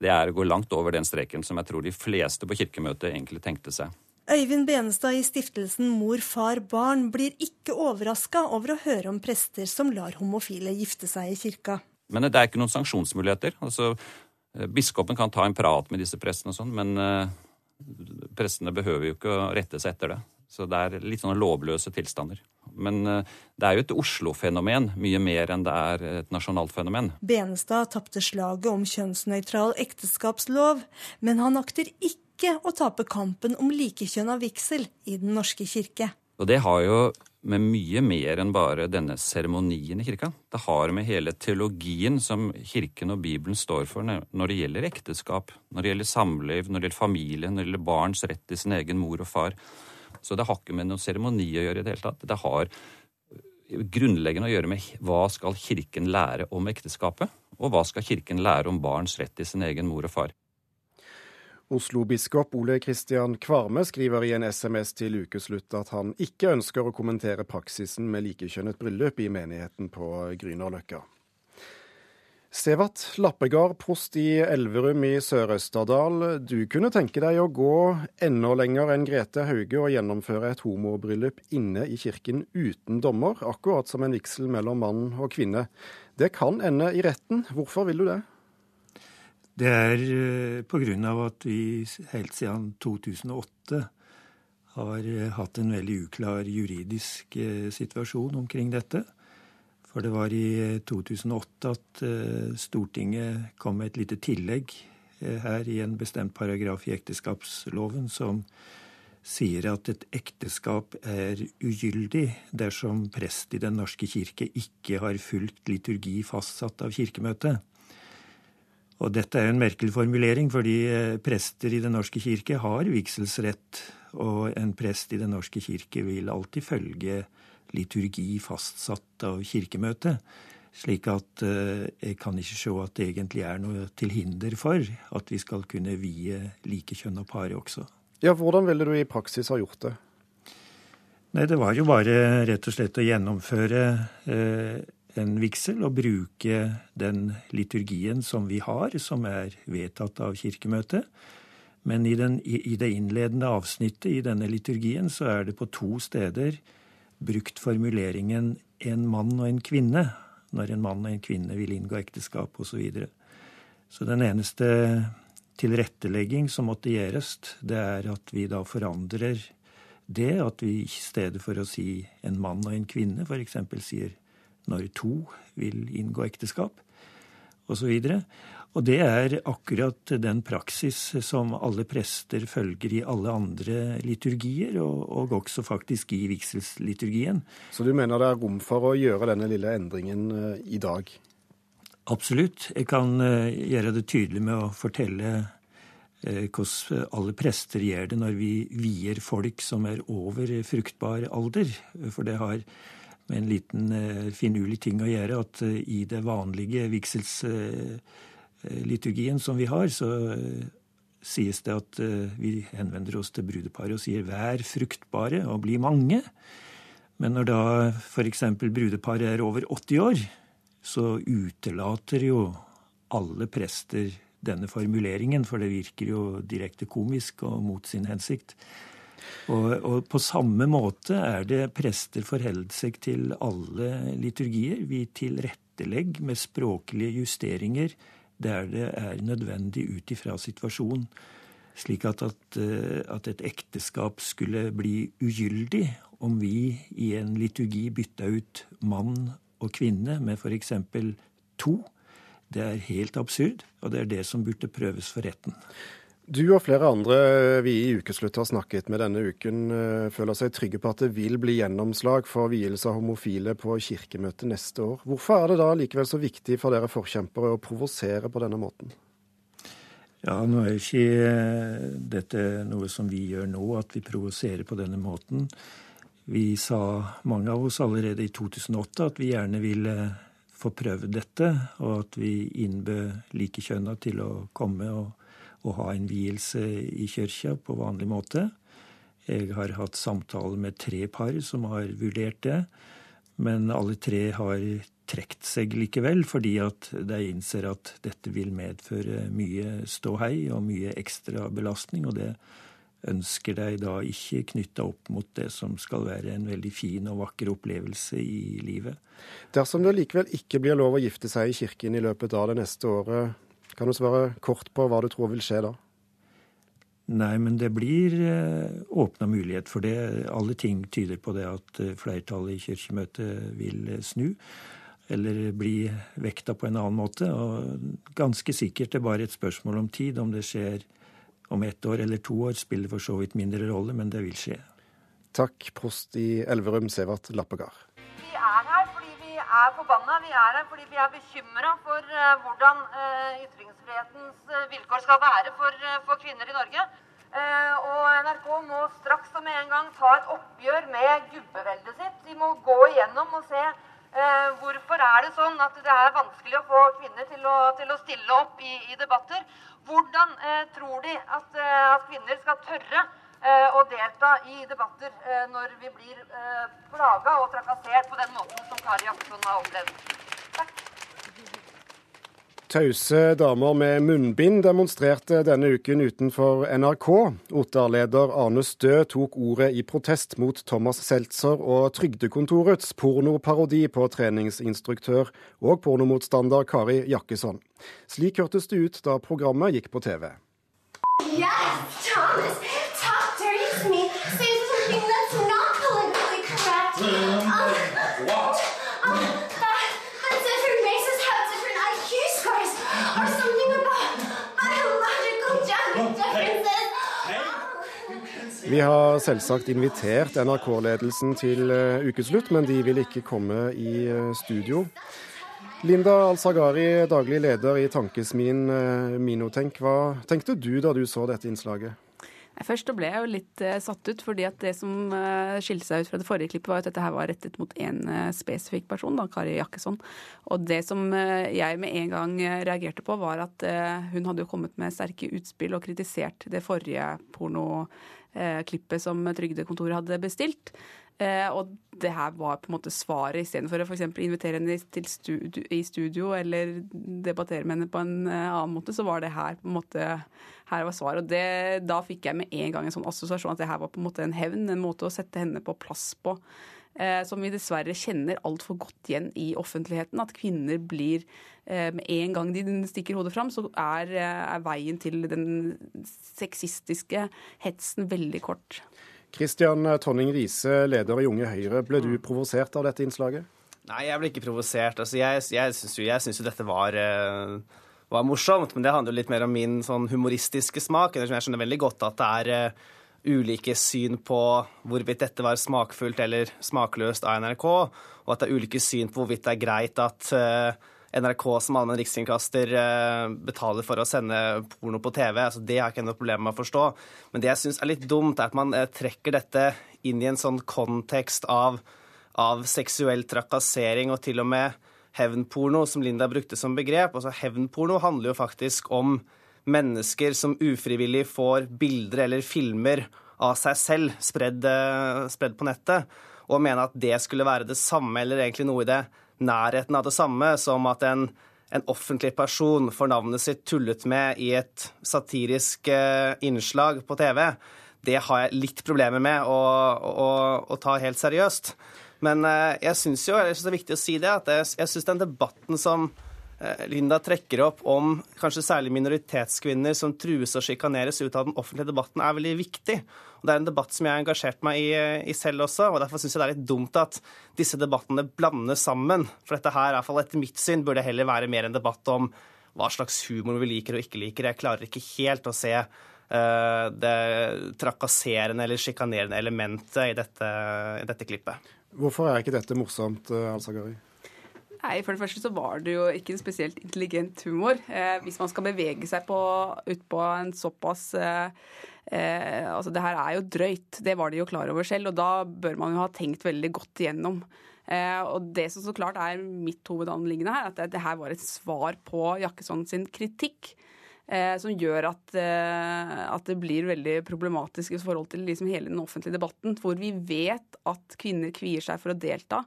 det er å gå langt over den streken som jeg tror de fleste på kirkemøtet egentlig tenkte seg. Øyvind Benestad i stiftelsen Mor, far, barn blir ikke overraska over å høre om prester som lar homofile gifte seg i kirka. Men det er ikke noen sanksjonsmuligheter. Altså, Biskopen kan ta en prat med disse prestene og sånn, men uh, prestene behøver jo ikke å rette seg etter det. Så det er litt sånne lovløse tilstander. Men uh, det er jo et Oslo-fenomen mye mer enn det er et nasjonalt fenomen. Benestad tapte slaget om kjønnsnøytral ekteskapslov, men han akter ikke å tape kampen om likekjønna vigsel i Den norske kirke. Og det har jo med mye mer enn bare denne seremonien i kirka. Det har med hele teologien som kirken og Bibelen står for når det gjelder ekteskap, når det gjelder samliv, når det gjelder familie, når det gjelder barns rett til sin egen mor og far. Så det har ikke med noen seremoni å gjøre i det hele tatt. Det har grunnleggende å gjøre med hva skal Kirken lære om ekteskapet, og hva skal Kirken lære om barns rett til sin egen mor og far. Oslo-biskop Ole Kristian Kvarme skriver i en SMS til ukeslutt at han ikke ønsker å kommentere praksisen med likekjønnet bryllup i menigheten på Grünerløkka. Severt Lappegard, prost i Elverum i Sør-Østerdal. Du kunne tenke deg å gå enda lenger enn Grete Hauge og gjennomføre et homobryllup inne i kirken uten dommer, akkurat som en vigsel mellom mann og kvinne. Det kan ende i retten. Hvorfor vil du det? Det er eh, pga. at vi helt siden 2008 har eh, hatt en veldig uklar juridisk eh, situasjon omkring dette. For det var i 2008 eh, at eh, Stortinget kom med et lite tillegg eh, her i en bestemt paragraf i ekteskapsloven som sier at et ekteskap er ugyldig dersom prest i Den norske kirke ikke har fulgt liturgi fastsatt av Kirkemøtet. Og dette er en merkelig formulering, fordi prester i Den norske kirke har vigselsrett, og en prest i Den norske kirke vil alltid følge liturgi fastsatt av Kirkemøtet. Slik at eh, jeg kan ikke se at det egentlig er noe til hinder for at vi skal kunne vie likekjønna par også. Ja, Hvordan ville du i praksis ha gjort det? Nei, Det var jo bare rett og slett å gjennomføre eh, en vigsel og bruke den liturgien som vi har, som er vedtatt av Kirkemøtet. Men i, den, i, i det innledende avsnittet i denne liturgien så er det på to steder brukt formuleringen 'en mann og en kvinne' når en mann og en kvinne vil inngå ekteskap osv. Så, videre. så den eneste tilrettelegging som måtte gjøres, det er at vi da forandrer det. At vi i stedet for å si en mann og en kvinne f.eks. sier når to vil inngå ekteskap osv. Og, det er akkurat den praksis som alle prester følger i alle andre liturgier, og, og også faktisk i vigselsliturgien. Så du mener det er rom for å gjøre denne lille endringen eh, i dag? Absolutt. Jeg kan eh, gjøre det tydelig med å fortelle eh, hvordan alle prester gjør det når vi vier folk som er over fruktbar alder. For det har med en liten finurlig ting å gjøre at i det vanlige vigsels liturgien som vi har, så eh, sies det at eh, vi henvender oss til brudeparet og sier 'vær fruktbare og bli mange'. Men når da f.eks. brudeparet er over 80 år, så utelater jo alle prester denne formuleringen, for det virker jo direkte komisk og mot sin hensikt. Og, og på samme måte er det prester forholder seg til alle liturgier. Vi tilrettelegger med språklige justeringer der det er nødvendig ut ifra situasjonen. Slik at, at, eh, at, et ekteskap skulle bli ugyldig om vi i en liturgi bytta ut mann og kvinne med f.eks. to. Det er helt absurd, og det er det som burde prøves for retten. Du og flere andre vi i Ukeslutt har snakket med denne uken, eh, føler seg trygge på at det vil bli gjennomslag for vielse av homofile på kirkemøtet neste år. Hvorfor er det da likevel så viktig for dere forkjempere å provosere på denne måten? Ja, nå er jo ikke eh, dette noe som vi gjør nå, at vi provoserer på denne måten. Vi sa, mange av oss, allerede i 2008 at vi gjerne ville få prøvd dette, og at vi innbød likekjønna til å komme og å ha en vielse i kirka på vanlig måte. Jeg har hatt samtaler med tre par som har vurdert det, men alle tre har trukket seg likevel, fordi at de innser at dette vil medføre mye ståhei og mye ekstra belastning. og det ønsker de da ikke knytta opp mot det som skal være en veldig fin og vakker opplevelse i livet. Dersom det likevel ikke blir lov å gifte seg i kirken i løpet av det neste året, kan du svare kort på hva du tror vil skje da? Nei, men det blir eh, åpna mulighet for det. Alle ting tyder på det at eh, flertallet i Kirkemøtet vil eh, snu. Eller bli vekta på en annen måte. Og ganske sikkert det er bare et spørsmål om tid. Om det skjer om ett år eller to år, spiller for så vidt mindre rolle, men det vil skje. Takk, prost i Elverum, Severt Lappegard er forbanna. Vi er her fordi vi er bekymra for uh, hvordan uh, ytringsfrihetens uh, vilkår skal være for, for kvinner i Norge. og NRK må straks og med en gang ta et oppgjør med gubbeveldet sitt. De må gå igjennom og se hvorfor er det sånn at det er vanskelig å få kvinner til å, til å stille opp i, i debatter. Hvordan tror de at, at kvinner skal tørre Eh, å delta i debatter eh, når vi blir eh, plaga og trakassert på den måten som Kari Jakkesson har opplevd. Takk. Tause damer med munnbind demonstrerte denne uken utenfor NRK. Ottar-leder Arne Stø tok ordet i protest mot Thomas Seltzer og Trygdekontorets pornoparodi på treningsinstruktør og pornomotstander Kari Jakkesson. Slik hørtes det ut da programmet gikk på TV. Yes, Thomas, Vi har selvsagt invitert NRK-ledelsen til eh, ukeslutt, men de vil ikke komme i eh, studio. Linda Al-Sagari, daglig leder i tankesmien eh, Minotenk. Hva tenkte du da du så dette innslaget? Først ble jeg jo litt satt ut, fordi at det som skilte seg ut fra det forrige klippet, var at dette her var rettet mot én spesifikk person, da, Kari Jakkesson. Og det som jeg med en gang reagerte på, var at hun hadde jo kommet med sterke utspill og kritisert det forrige pornoklippet som Trygdekontoret hadde bestilt. Eh, og det her var på en måte svaret, istedenfor å f.eks. invitere henne studio, i studio eller debattere med henne på en eh, annen måte, så var det her på en måte her var svaret. Og det, da fikk jeg med en gang en sånn assosiasjon at det her var på en måte en hevn, en måte å sette henne på plass på. Eh, som vi dessverre kjenner altfor godt igjen i offentligheten. At kvinner blir eh, Med en gang de stikker hodet fram, så er, eh, er veien til den sexistiske hetsen veldig kort. Kristian Tonning Riise, leder i Unge Høyre. Ble du provosert av dette innslaget? Nei, jeg ble ikke provosert. Altså, jeg jeg syns jo, jo, dette var, var, morsomt, men det handler jo litt mer om min sånn humoristiske smak. Jeg skjønner veldig godt at det er ulike syn på hvorvidt dette var smakfullt eller smakløst av NRK, og at det er ulike syn på hvorvidt det er greit at uh, NRK som allmenn rikskringkaster eh, betaler for å sende porno på TV. Altså, det har jeg ikke noe problem med å forstå. Men det jeg syns er litt dumt, er at man eh, trekker dette inn i en sånn kontekst av, av seksuell trakassering og til og med hevnporno, som Linda brukte som begrep. Altså, hevnporno handler jo faktisk om mennesker som ufrivillig får bilder eller filmer av seg selv eh, spredd på nettet, og mener at det skulle være det samme eller egentlig noe i det nærheten av det samme som at en, en offentlig person får navnet sitt tullet med i et satirisk eh, innslag på TV, det har jeg litt problemer med å, å, å ta helt seriøst. Men eh, jeg syns jo, jeg synes det er viktig å si det, at jeg, jeg syns den debatten som Linda trekker opp om kanskje særlig minoritetskvinner som trues og sjikaneres ut av den offentlige debatten, er veldig viktig. Og Det er en debatt som jeg har engasjert meg i, i selv også. og Derfor syns jeg det er litt dumt at disse debattene blandes sammen. For dette her, i hvert fall etter mitt syn, burde heller være mer en debatt om hva slags humor vi liker og ikke liker. Jeg klarer ikke helt å se uh, det trakasserende eller sjikanerende elementet i dette, i dette klippet. Hvorfor er ikke dette morsomt, uh, Al-Sagari? Nei, For det første så var det jo ikke en spesielt intelligent humor. Eh, hvis man skal bevege seg på, ut på en såpass eh, eh, Altså, det her er jo drøyt. Det var de jo klar over selv, og da bør man jo ha tenkt veldig godt igjennom. Eh, og det som så klart er mitt hovedanliggende her, at det, det her var et svar på Jakkesson sin kritikk. Eh, som gjør at, eh, at, det blir veldig problematisk i forhold til liksom hele den offentlige debatten, hvor vi vet at kvinner kvier seg for å delta.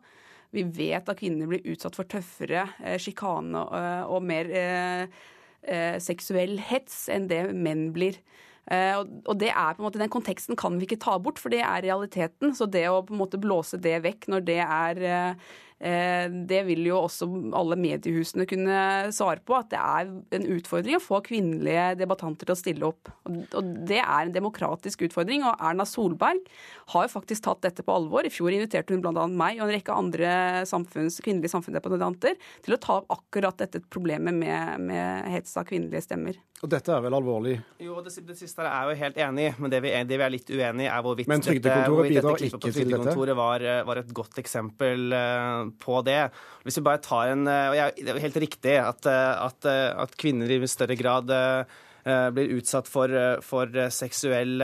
Vi vet at kvinner blir utsatt for tøffere eh, sjikane eh, og mer eh, seksuell hets enn det menn blir. Og det er på en måte, Den konteksten kan vi ikke ta bort, for det er realiteten. Så det å på en måte blåse det vekk når det er det vil jo også alle mediehusene kunne svare på, at det er en utfordring å få kvinnelige debattanter til å stille opp. Og det er en demokratisk utfordring. Og Erna Solberg har jo faktisk tatt dette på alvor. I fjor inviterte hun bl.a. meg og en rekke andre samfunns, kvinnelige samfunnsdebattanter til å ta opp akkurat dette problemet med, med hets av kvinnelige stemmer. Og dette er vel alvorlig? Jo, det, det siste er jeg jo helt enig i, men det vi, er, det vi er litt uenig i, er hvorvidt men Trygdekontoret bidrar ikke til dette? Var, var et godt eksempel uh, på det. Hvis vi bare tar en uh, og Det er helt riktig at, uh, at, at, kvinner i større grad blir utsatt for, for seksuell,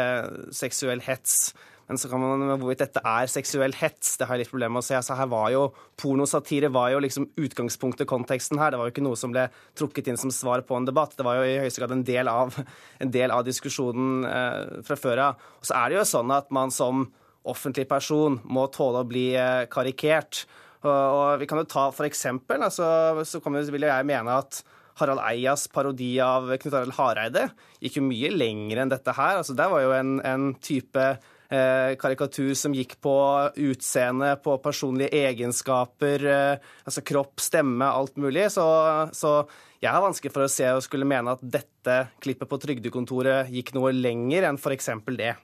seksuell hets. Men så kan man hvorvidt dette er seksuell hets, det har jeg litt problemer med å se. Altså, her var jo, Pornosatire var jo liksom utgangspunktet, konteksten her. Det var jo ikke noe som ble trukket inn som svar på en debatt. Det var jo i høyeste grad en del av, en del av diskusjonen eh, fra før av. Og så er det jo sånn at man som offentlig person må tåle å bli eh, karikert. Og, vi kan jo ta for eksempel, altså, så vil jeg mene at Harald Eias parodi av Knut Arild Hareide gikk jo mye lenger enn dette her. Altså, der var jo en, en type eh, karikatur som gikk på utseende, på personlige egenskaper, eh, altså kropp, stemme, alt mulig. Så, så jeg har vanskelig for å se og skulle mene at dette klippet på Trygdekontoret gikk noe lenger enn f.eks. det.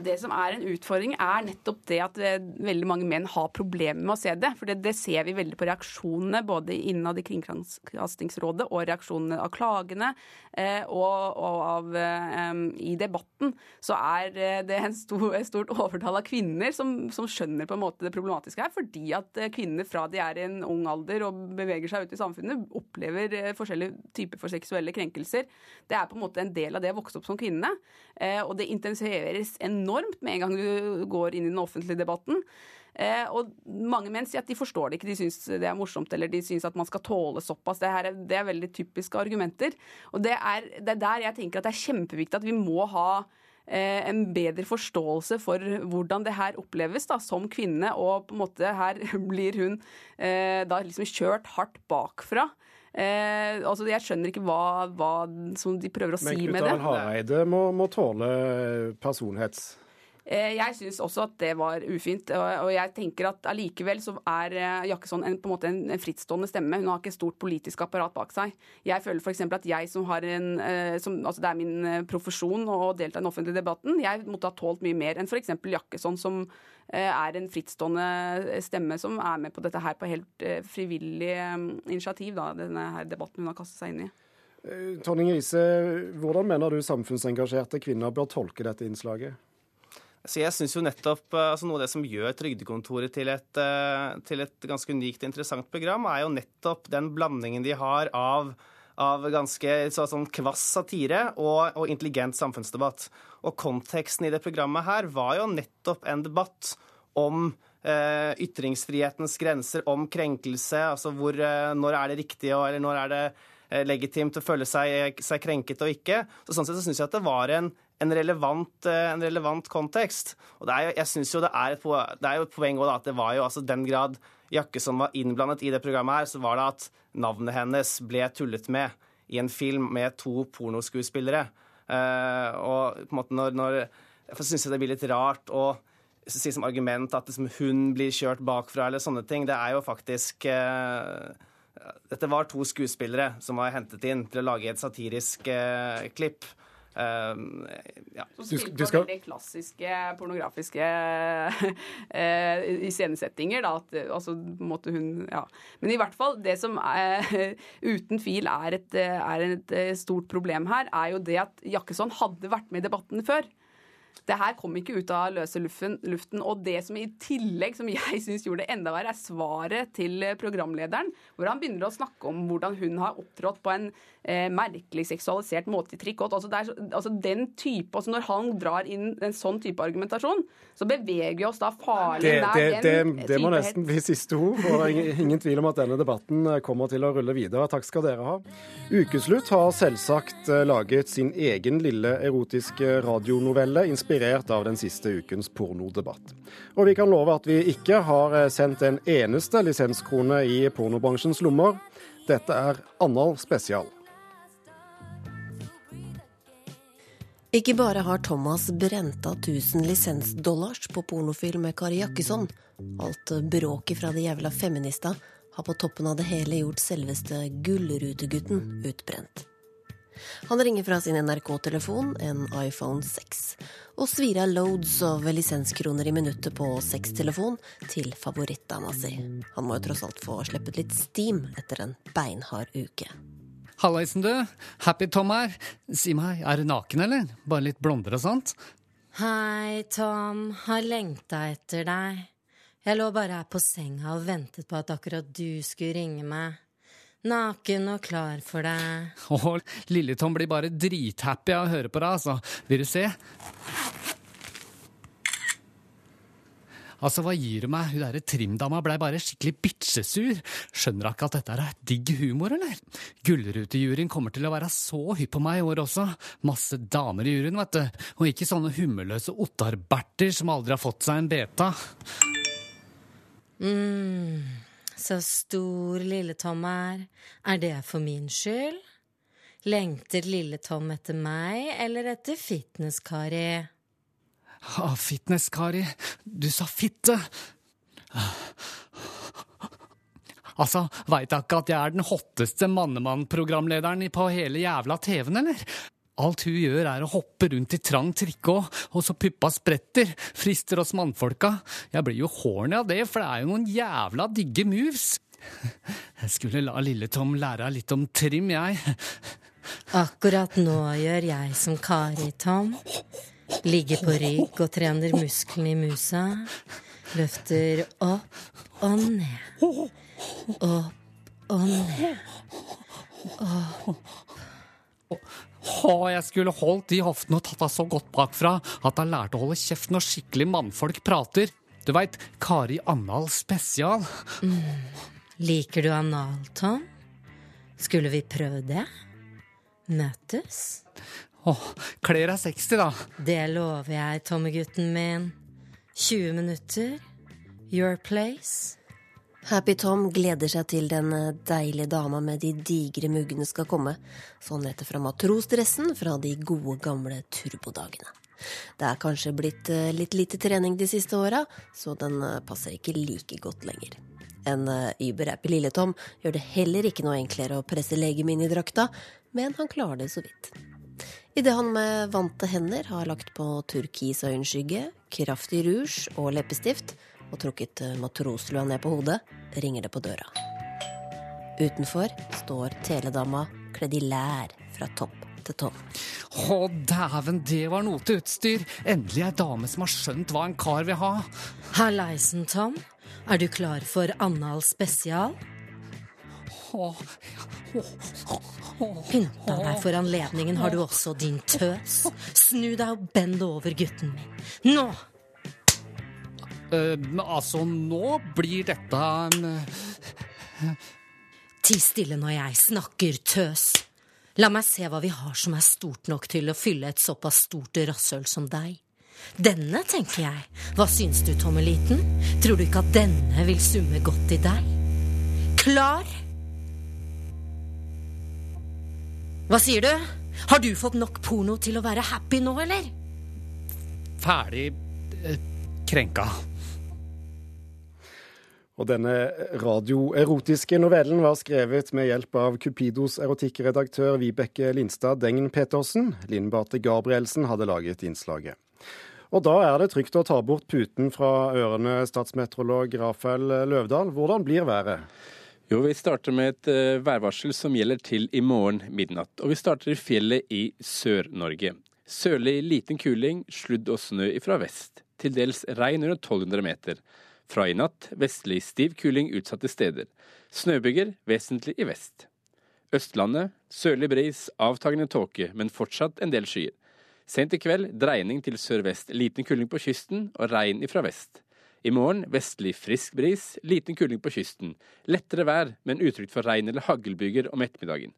Det som er en utfordring, er nettopp det at eh, veldig mange menn har problemer med å se det. For det, det ser vi veldig på reaksjonene både innad i Kringkastingsrådet og reaksjonene av klagene eh, og, og av, eh, i debatten. Så er det en stor, et stort overtall av kvinner som, som, skjønner på en måte det problematiske her. Fordi at kvinner fra de er i en ung alder og beveger seg ut i samfunnet, opplever forskjellige typer for seksuelle krenkelser. Det er på en måte en del av det å vokse opp som kvinne. og det intensiveres enormt enormt med en gang du går inn i den offentlige debatten. Eh, og mange menn sier at de forstår det ikke, de syns det er morsomt, eller de syns at man skal tåle såpass. Det, er, det er veldig typiske argumenter. Og det er, det er, der jeg tenker at det er kjempeviktig at vi må ha eh, en bedre forståelse for hvordan det her oppleves da, som kvinne. Og på en måte her blir hun eh, da liksom kjørt hardt bakfra. Eh, altså Jeg skjønner ikke hva, hva som de prøver å si med det. Men Knut Arild Hareide må, må tåle personhets? Eh, jeg syns også at det var ufint. Og jeg tenker at allikevel så er eh, Jakkesson en, på en måte en, en frittstående stemme. Hun har ikke stort politisk apparat bak seg. Jeg føler f.eks. at jeg som har en eh, som, Altså det er min profesjon å delta i den offentlige debatten. Jeg måtte ha tålt mye mer enn f.eks. Jakkesson, som er en frittstående stemme som er med på dette her på helt frivillig initiativ, da, denne her debatten hun har kastet seg inn i. Tonning Riise, hvordan mener du samfunnsengasjerte kvinner bør tolke dette innslaget? Så jeg synes jo nettopp eh, altså Noe av det som gjør Trygdekontoret til et, eh, til et ganske unikt og interessant program, er jo nettopp den blandingen de har av, av ganske så, sånn kvass satire og, og, intelligent samfunnsdebatt. Og konteksten i det programmet her var jo nettopp en debatt om eh, ytringsfrihetens grenser, om krenkelse. Altså hvor, eh, når er det riktig, og, eller når er det eh, legitimt å føle seg, seg, krenket og ikke. Så Sånn sett så syns jeg at det var en en relevant, eh, en relevant kontekst. Og det er jo, jeg synes jo det er, et, det er jo et poeng også, at det var jo altså den grad Jakkesson var innblandet i det programmet her, så var det at navnet hennes ble tullet med i en film med to pornoskuespillere. Uh, og på en måte når, når Derfor syns det blir litt rart å si som argument at liksom, hun blir kjørt bakfra eller sånne ting. Det er jo faktisk uh, Dette var to skuespillere som var hentet inn til å lage et satirisk uh, klipp. Uh, ja. Som spilte på skal... veldig klassiske pornografiske uh, iscenesettinger. Da, at, altså, måtte hun, ja. Men i hvert fall, det som er, uten tvil er et, er et stort problem her, er jo det at Jakkesson hadde vært med i debatten før. Det her kom ikke ut av løse luften, luften. Og det som i tillegg, som jeg syns gjorde det enda verre, er svaret til programlederen. Hvor han begynner å snakke om hvordan hun har opptrådt på en eh, merkelig seksualisert måte i trikot. Altså, er, altså den type, altså Når han drar inn en sånn type argumentasjon, så beveger vi oss da farlig nær det, det, den det, det må nesten bli siste ord. Det er ingen tvil om at denne debatten eh, kommer til å rulle videre. Takk skal dere ha. Ukeslutt har selvsagt eh, laget sin egen lille erotiske radionovelle. Inspirert av den siste ukens pornodebatt. Og vi kan love at vi ikke har eh, sendt en eneste lisenskrone i pornobransjens lommer. Dette er Annal spesial. Ikke bare har Thomas brent av 1000 lisensdollars på pornofilm med Kari Jakkesson. Alt bråket fra de jævla feminista har på toppen av det hele gjort selveste Gullrutegutten utbrent. Han ringer fra sin NRK-telefon, en iPhone 6, og svir av loads av lisenskroner i minuttet på sextelefon til favorittdama si. Han må jo tross alt få sluppet litt steam etter en beinhard uke. Hallaisen, du. Happy Tom her. Si meg, er du naken, eller? Bare litt blondere og sånt? Hei, Tom. Har lengta etter deg. Jeg lå bare her på senga og ventet på at akkurat du skulle ringe meg. Naken og klar for deg. Åh, Lille-Tom blir bare drithappy av å høre på deg, altså. Vil du se? Altså, hva gir du meg? Hun derre trimdama blei bare skikkelig bitchesur. Skjønner hun ikke at dette er digg humor, eller? Gullrutejuryen kommer til å være så hypp på meg i år også. Masse damer i juryen, vet du. Og ikke sånne hummeløse Ottar-Berter som aldri har fått seg en beta. mm. Så stor lille Tom er. Er det for min skyld? Lengter lille Tom etter meg eller etter Fitness-Kari? Ah, Fitness-Kari. Du sa fitte. Altså, veit jeg ikke at jeg er den hotteste mannemann-programlederen på hele jævla TV-en, eller? Alt hun gjør er å hoppe rundt i trang trikke og, så puppa spretter, frister oss mannfolka. Jeg blir jo horny av det, for det er jo noen jævla digge moves. Jeg skulle la lille Tom lære litt om trim, jeg. Akkurat nå gjør jeg som Kari, Tom. Ligger på rygg og trener musklene i musa. Løfter opp og ned. Opp og ned. Opp. Å, jeg skulle holdt de hoftene og tatt henne så godt bakfra at hun lærte å holde kjeft når skikkelig mannfolk prater. Du veit, Kari Annal spesial. Mm. Liker du anal, Tom? Skulle vi prøve det? Møtes? Å, kler er 60, da. Det lover jeg, Tommegutten min. 20 minutter. Your place. Happy Tom gleder seg til den deilige dama med de digre muggene skal komme. Sånn heter fra matrosdressen fra de gode, gamle turbodagene. Det er kanskje blitt eh, litt lite trening de siste åra, så den eh, passer ikke like godt lenger. En eh, überhappy Lille-Tom gjør det heller ikke noe enklere å presse legemet inn i drakta, men han klarer det så vidt. Idet han med vante hender har lagt på turkis øyenskygge, kraftig rouge og leppestift, og trukket matroslua ned på hodet, ringer det på døra. Utenfor står teledama kledd i lær fra topp til tå. Å, dæven, det var noe til utstyr! Endelig ei dame som har skjønt hva en kar vil ha. Hallaisen, Tom. Er du klar for Annal spesial? Pynta deg for anledningen har du også, din tøs. Snu deg og bend over, gutten min. Nå! Uh, altså, nå blir dette en uh... Ti stille når jeg snakker, tøs. La meg se hva vi har som er stort nok til å fylle et såpass stort rasshøl som deg. Denne, tenker jeg. Hva syns du, Tommeliten? Tror du ikke at denne vil summe godt i deg? Klar? Hva sier du? Har du fått nok porno til å være happy nå, eller? Ferdig uh, krenka. Og denne radioerotiske novellen var skrevet med hjelp av Cupidos erotikkredaktør Vibeke Lindstad Dengen-Petersen. Linn Bate Gabrielsen hadde laget innslaget. Og da er det trygt å ta bort puten fra ørene, statsmeteorolog Rafael Løvdahl. Hvordan blir været? Jo, Vi starter med et værvarsel som gjelder til i morgen midnatt. Og vi starter i fjellet i Sør-Norge. Sørlig liten kuling, sludd og snø ifra vest. Til dels regn under 1200 meter. Fra i natt vestlig stiv kuling utsatte steder. Snøbyger vesentlig i vest. Østlandet sørlig bris, avtagende tåke, men fortsatt en del skyer. Sent i kveld dreining til sørvest, liten kuling på kysten og regn ifra vest. I morgen vestlig frisk bris, liten kuling på kysten. Lettere vær, men utrygt for regn eller haglbyger om ettermiddagen.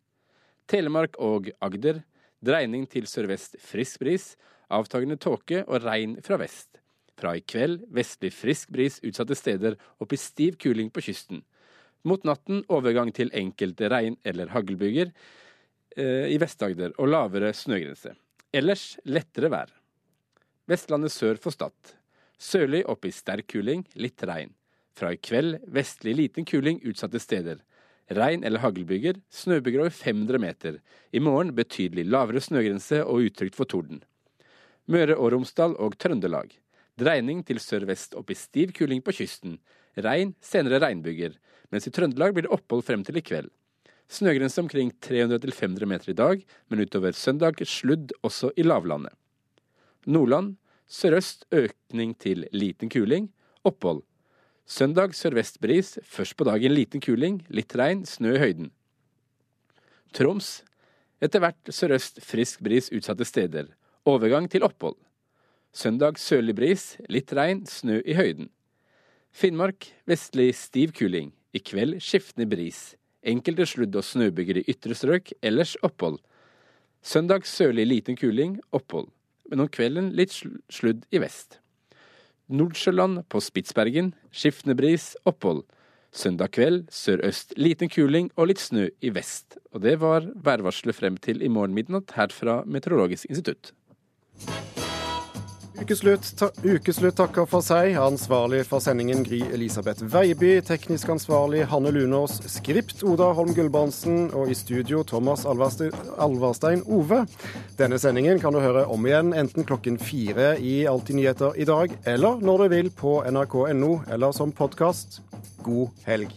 Telemark og Agder dreining til sørvest frisk bris, avtagende tåke og regn fra vest. Fra i kveld vestlig frisk bris utsatte steder opp i stiv kuling på kysten. Mot natten overgang til enkelte regn- eller haglbyger eh, i Vest-Agder og lavere snøgrense. Ellers lettere vær. Vestlandet sør for Stad. Sørlig opp i sterk kuling, litt regn. Fra i kveld vestlig liten kuling utsatte steder. Regn- eller haglbyger, snøbyger over 500 meter. I morgen betydelig lavere snøgrense og utrygt for torden. Møre og Romsdal og Trøndelag. Dreining til sørvest opp i stiv kuling på kysten. Regn, senere regnbyger. Mens i Trøndelag blir det opphold frem til i kveld. Snøgrense omkring 300-500 meter i dag, men utover søndag sludd også i lavlandet. Nordland sørøst økning til liten kuling. Opphold. Søndag sørvest bris, først på dagen liten kuling, litt regn, snø i høyden. Troms etter hvert sørøst frisk bris utsatte steder. Overgang til opphold. Søndag sørlig bris, litt regn, snø i høyden. Finnmark vestlig stiv kuling. I kveld skiftende bris. Enkelte sludd- og snøbyger i ytre strøk, ellers opphold. Søndag sørlig liten kuling, opphold. Men om kvelden litt sludd i vest. Nordsjøland på Spitsbergen skiftende bris, opphold. Søndag kveld sørøst liten kuling og litt snø i vest. Og det var værvarselet frem til i morgen midnatt her fra Meteorologisk institutt. Ukeslutt, ta, ukeslutt takker for seg. Ansvarlig for sendingen Gry Elisabeth Veiby. Teknisk ansvarlig Hanne Lunås. Skript Oda Holm Gulbrandsen. Og i studio Thomas Alvarstein, Alverstein Ove. Denne sendingen kan du høre om igjen enten klokken fire i Alltid nyheter i dag, eller når du vil på nrk.no eller som podkast. God helg.